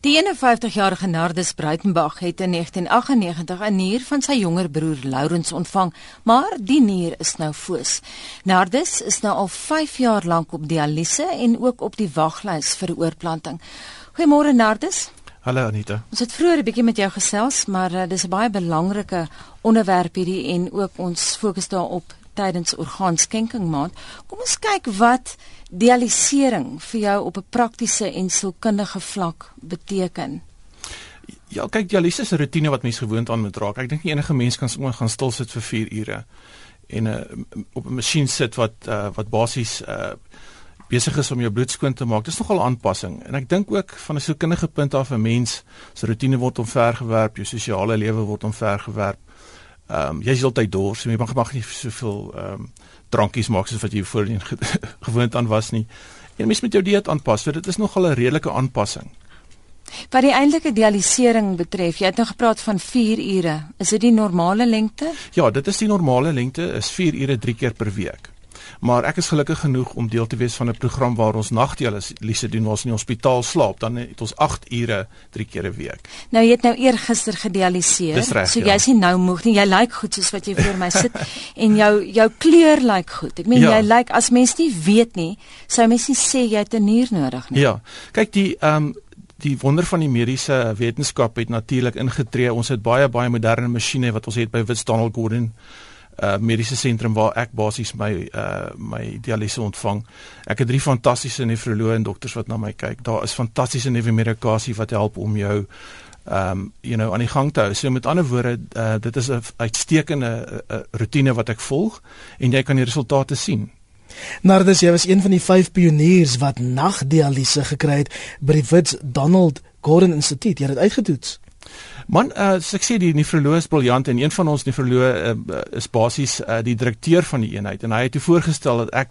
Die 51-jarige Nardus Breitenberg het in 1998 'n nier van sy jonger broer Lourens ontvang, maar die nier is nou foos. Nardus is nou al 5 jaar lank op dialyse en ook op die waglys vir oorplanting. Goeiemôre Nardus. Hallo Anita. Ons het vroeër 'n bietjie met jou gesels, maar uh, dis 'n baie belangrike onderwerp hierdie en ook ons fokus daarop tydens orgaanskenking maand. Kom ons kyk wat dialysering vir jou op 'n praktiese en sielkundige vlak beteken. Ja, kyk, dialyse is 'n rotine wat mens gewoond aan moet raak. Ek dink enige mens kan sommer gaan stil sit vir 4 ure en 'n uh, op 'n masjien sit wat uh, wat basies uh, besig is om jou bloed skoon te maak. Dis nogal 'n aanpassing. En ek dink ook van 'n sielkundige punt af 'n mens se rotine word omvergewerp, jou sosiale lewe word omvergewerp. Ehm um, jy is heeltyd dors, jy mag mag nie soveel ehm um, drankies maak soos wat jy voorheen gewoond aan was nie. En mens moet jou dieet aanpas. So dit is nogal 'n redelike aanpassing. Wat die eintlike dialysering betref, jy het nou gepraat van 4 ure. Is dit die normale lengte? Ja, dit is die normale lengte, is 4 ure 3 keer per week maar ek is gelukkig genoeg om deel te wees van 'n program waar ons nagdialyse doen waar ons in die hospitaal slaap dan het ons 8 ure 3 keer 'n week. Nou jy het nou eergister gedialyseer. So jy's ja. nie nou moeg nie. Jy lyk goed soos wat jy voor my sit en jou jou kleur lyk goed. Ek meen ja. jy lyk as mens nie weet nie, sou mens nie sê jy het 'n nier nodig nie. Ja. Kyk die ehm um, die wonder van die mediese wetenskap het natuurlik ingetree. Ons het baie baie moderne masjiene wat ons het by Wits Donald Gordon uh mediese sentrum waar ek basies my uh my dialyse ontvang. Ek het drie fantastiese nefroloë en dokters wat na my kyk. Daar is fantastiese nuwe medikasie wat help om jou um you know aan die gang te hou. So met ander woorde, uh dit is 'n uitstekende uh, rotine wat ek volg en jy kan die resultate sien. Nardus, jy was een van die vyf pioniers wat nagdialyse gekry het by die Wits Donald Gordon Instituut. Jy het dit uitgetoets. Man, uh, ek sê die nefroloog is briljant en een van ons nefroloë uh, is basies uh, die direkteur van die eenheid en hy het toe voorgestel dat ek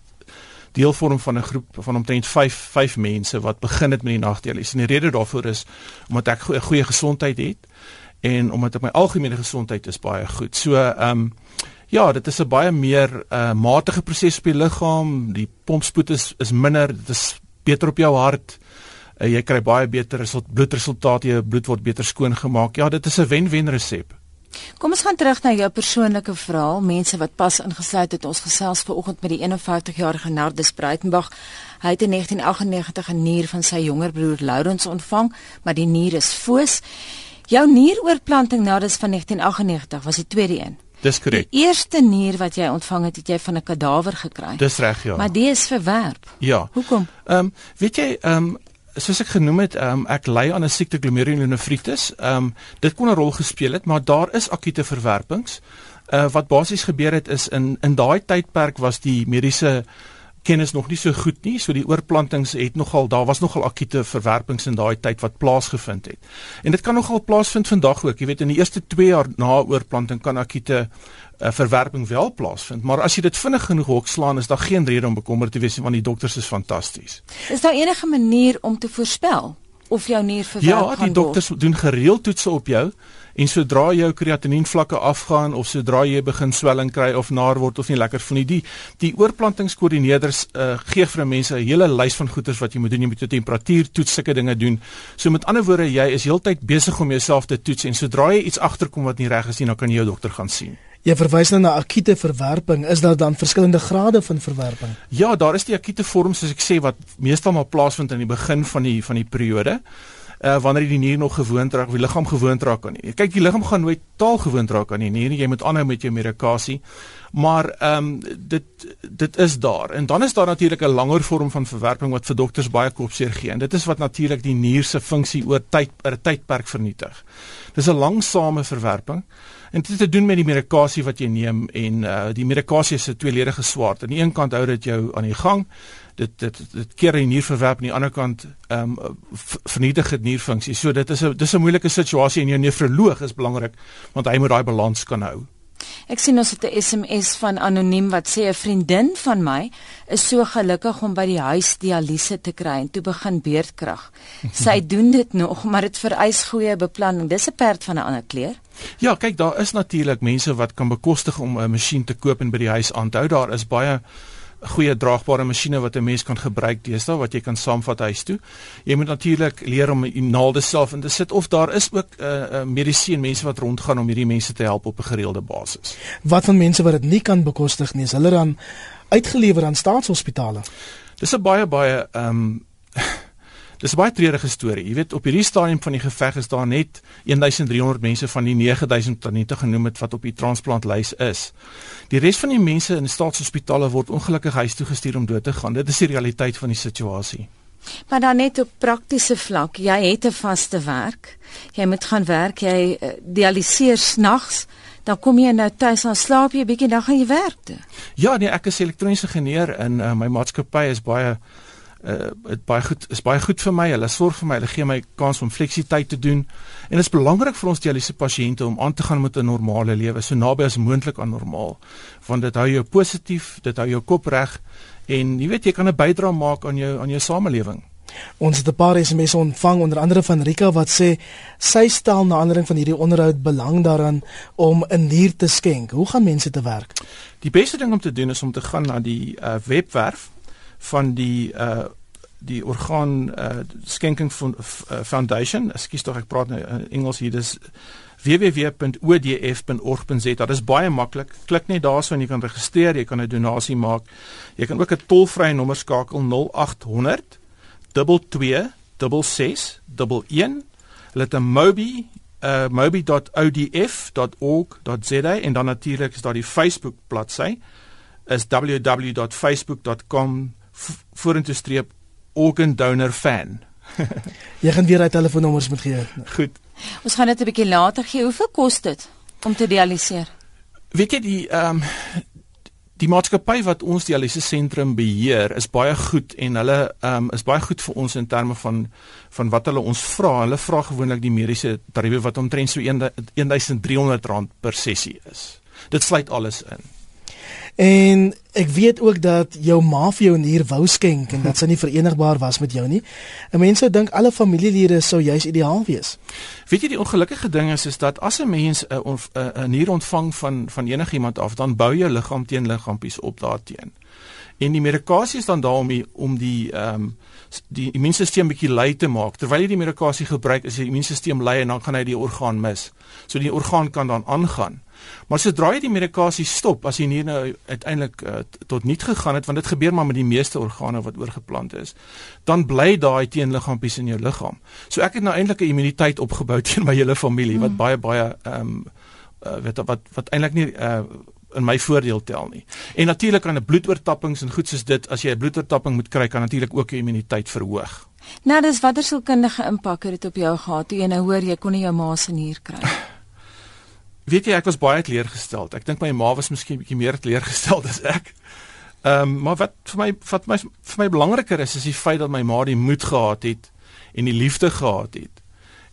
deel vorm van 'n groep van omtrent 5 5 mense wat begin het met die nagdialyse. En die rede daarvoor is omdat ek 'n goeie, gesondheid het en omdat my algemene gesondheid is baie goed. So, ehm um, ja, dit is 'n baie meer uh, matige proses op die liggaam. Die pompspoed is is minder, dit is beter op jou hart uh, jy kry baie beter result, bloedresultate, jou bloed word beter skoon gemaak. Ja, dit is 'n wen-wen resep. Kom ons gaan terug na jou persoonlike verhaal. Mense wat pas ingesluit het, ons gesels vanoggend met die 51-jarige Nardus Breitenberg. Hy het in 1998 'n nier van sy jonger broer Lourens ontvang, maar die nier is foos. Jou nieroorplanting Nardus van 1998 was die tweede een. Dis korrek. Die eerste nier wat jy ontvang het, het jy van 'n kadawer gekry. Dis reg, ja. Maar die is verwerp. Ja. Hoekom? Ehm um, weet jy, ehm um, soos ek genoem het, um, ek ly aan 'n siekte glomerulonefritis. Ehm um, dit kon 'n rol gespeel het, maar daar is akute verwerpings. Uh wat basies gebeur het is in in daai tydperk was die mediese kennis nog nie so goed nie, so die oorplantings het nogal daar was nogal akute verwerpings in daai tyd wat plaasgevind het. En dit kan nogal plaasvind vandag ook. Jy weet in die eerste 2 jaar na oorplanting kan akute uh, verwerping wel plaasvind, maar as jy dit vinnig genoeg hokslaan is daar geen rede om bekommerd te wees want die dokters is fantasties. Is daar enige manier om te voorspel of jou nier verwerp ja, gaan word? Ja, die dokters word? doen gereeld toetse op jou en sodra jou kreatiniin vlakke afgaan of sodra jy begin swelling kry of naar word of nie lekker voel nie, die die oorplantingskoördineerders uh, gee vir mense 'n hele lys van goeders wat jy moet doen. Jy moet jou temperatuur toets, sulke dinge doen. So met ander woorde, jy is heeltyd besig om jouself te toets en sodra jy iets agterkom wat nie reg is nie, dan kan jy jou dokter gaan sien. Jy verwys nou na akute verwerping. Is daar dan verskillende grade van verwerping? Ja, daar is die akute vorm soos ek sê wat meestal maar plaasvind aan die begin van die van die periode. Uh wanneer die nier nog gewoond raak, die liggaam gewoond raak aan nie. Kyk, die liggaam gaan nooit taal gewoond raak aan die nier. Jy moet aanhou met jou medikasie. Maar ehm um, dit dit is daar. En dan is daar natuurlik 'n langer vorm van verwerping wat vir dokters baie kopseer gee. En dit is wat natuurlik die nier se funksie oor tyd per tydperk vernietig. Dis 'n langsame verwerping. En dit het te doen met die medikasie wat jy neem en uh die medikasie is 'n tweeledige swaard. Aan die een kant hou dit jou aan die gang. Dit dit dit keer die nierverwerp aan die ander kant ehm um, vernietig dit nierfunksie. So dit is 'n dis 'n moeilike situasie en jou nefroloog is belangrik want hy moet daai balans kan hou. Ek sien ons het 'n SMS van anoniem wat sê 'n vriendin van my is so gelukkig om by die huis dialyse te kry en toe begin beerdkrag. Sy doen dit nog, maar dit vereis goeie beplanning. Dis 'n perd van 'n ander kleur. Ja, kyk, daar is natuurlik mense wat kan bekostig om 'n masjien te koop en by die huis aan te hou. Daar is baie goeie draagbare masjiene wat 'n mens kan gebruik deesdae wat jy kan saamvat huis toe. Jy moet natuurlik leer om die naalde self in te sit of daar is ook 'n uh, uh, medisyne mense wat rondgaan om hierdie mense te help op 'n gereelde basis. Wat van mense wat dit nie kan bekostig nie, is hulle dan uitgelewer aan staatshospitale? Dis 'n baie baie ehm um, Dis 'n baie treurige storie. Jy weet op hierdie stadium van die geveg is daar net 1300 mense van die 9000 tannie genoem het wat op die transplantlys is. Die res van die mense in staatshospitale word ongelukkig huis toe gestuur om dood te gaan. Dit is die realiteit van die situasie. Maar dan net op praktiese vlak, jy het 'n vaste werk. Jy moet gaan werk, jy uh, dialiseer snags. Dan kom jy nou tuis aan slaap jy bietjie dan gaan jy werk toe. Ja, nee, ek is elektroniese ingenieur en uh, my maatskappy is baie uh dit baie goed is baie goed vir my. Hulle sorg vir my, hulle gee my kans om fleksiteit te doen. En dit is belangrik vir ons dialyse pasiënte om aan te gaan met 'n normale lewe, so naby as moontlik aan normaal. Want dit hou jou positief, dit hou jou kop reg en jy weet jy kan 'n bydrae maak aan jou aan jou samelewing. Ons het 'n paar SMS'e ontvang onder andere van Rika wat sê sy stel na aanleiding van hierdie onderhoud belang daaraan om 'n nier te skenk. Hoe gaan mense te werk? Die beste ding om te doen is om te gaan na die uh, webwerf van die uh die orgaan uh skenking uh, foundation. Ekskuus tog ek praat nou in Engels hier. Dis www.odf.org.za dit is baie maklik. Klik net daarso en jy kan registreer jy kan 'n donasie maak. Jy kan ook 'n tolvrye nommer skakel 0800 2266 11 hulle het 'n mobi uh mobi.odf.org.za en dan natuurlik is daar die Facebook bladsy is www.facebook.com vorentoe streep organ donor fan. Jy gaan weer hy telefoonnommers moet gee. Goed. Ons gaan dit 'n bietjie later gee. Hoeveel kos dit om te dialiseer? Weet jy die ehm um, die maatskappy wat ons dialyse sentrum beheer is baie goed en hulle ehm um, is baie goed vir ons in terme van van wat hulle ons vra. Hulle vra gewoonlik die mediese tariewe wat omtrent so 1300 rand per sessie is. Dit sluit alles in. En ek weet ook dat jou ma vir jou 'n nier wou skenk en dat sy nie verenigbaar was met jou nie. 'n Mens sou dink alle familielede sou juis ideaal wees. Weet jy die ongelukkige ding is is dat as 'n mens 'n 'n nier ontvang van van enigiemand af, dan bou jou liggaam teen liggaampies op daarteen. En die medikasie is dan daar om die, om die ehm um, die immuunstelsel bietjie lui te maak. Terwyl jy die medikasie gebruik, is die immuunstelsel lui en dan gaan hy die orgaan mis. So die orgaan kan dan aangaan. Maar sodra jy die medikasie stop, as jy nie nou uiteindelik uh, tot niet gegaan het, want dit gebeur maar met die meeste organe wat oorgeplant is, dan bly daai teenliggaampies in jou liggaam. So ek het nou eintlik 'n immuniteit opgebou teen my hele familie wat mm. baie baie ehm um, uh, weet wat wat eintlik nie uh, in my voordeel tel nie. En natuurlik aan 'n bloedoortappings en goed soos dit, as jy 'n bloedoortapping moet kry, kan natuurlik ook jou immuniteit verhoog. Nou, dis watter sielkundige impak het dit op jou gehad toe jy nou hoor jy kon nie jou ma se nier kry nie? weet jy ek was baie teleurgesteld. Ek dink my ma was miskien bietjie meer teleurgesteld as ek. Ehm um, maar wat vir my wat my vir my belangriker is is die feit dat my ma die moed gehad het en die liefde gehad het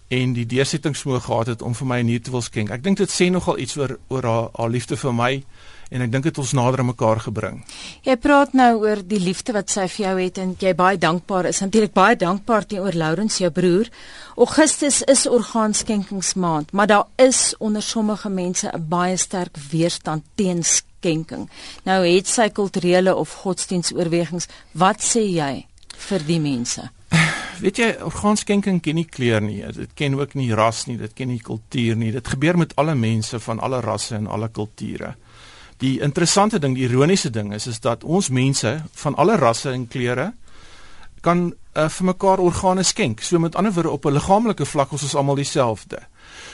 en die deursettingsmoë gehad het om vir my 'n nuut te wil skenk. Ek dink dit sê nogal iets oor oor haar haar liefde vir my en ek dink dit ons nader aan mekaar gebring. Jy praat nou oor die liefde wat sy vir jou het en jy baie dankbaar is. Natuurlik baie dankbaar teenoor Lourens jou broer. Augustus is orgaanskenkingsmaand, maar daar is onder sommige mense 'n baie sterk weerstand teen skenking. Nou het sy kulturele of godsdienstoorwegings. Wat sê jy vir die mense? Weet jy, orgaanskenking ken nie kleur nie. Dit ken ook nie ras nie, dit ken nie kultuur nie. Dit gebeur met alle mense van alle rasse en alle kulture. Die interessante ding, die ironiese ding is is dat ons mense van alle rasse en kleure kan uh, vir mekaar organe skenk. So met ander woorde op 'n liggaamlike vlak is ons almal dieselfde.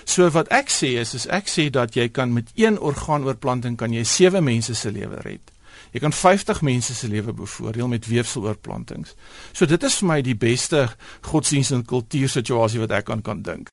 So wat ek sê is is ek sê dat jy kan met een orgaanoorplanting kan jy sewe mense se lewe red. Jy kan 50 mense se lewe bevoordeel met weefseloorplantings. So dit is vir my die beste godsdienst en kultuursituasie wat ek kan kan dink.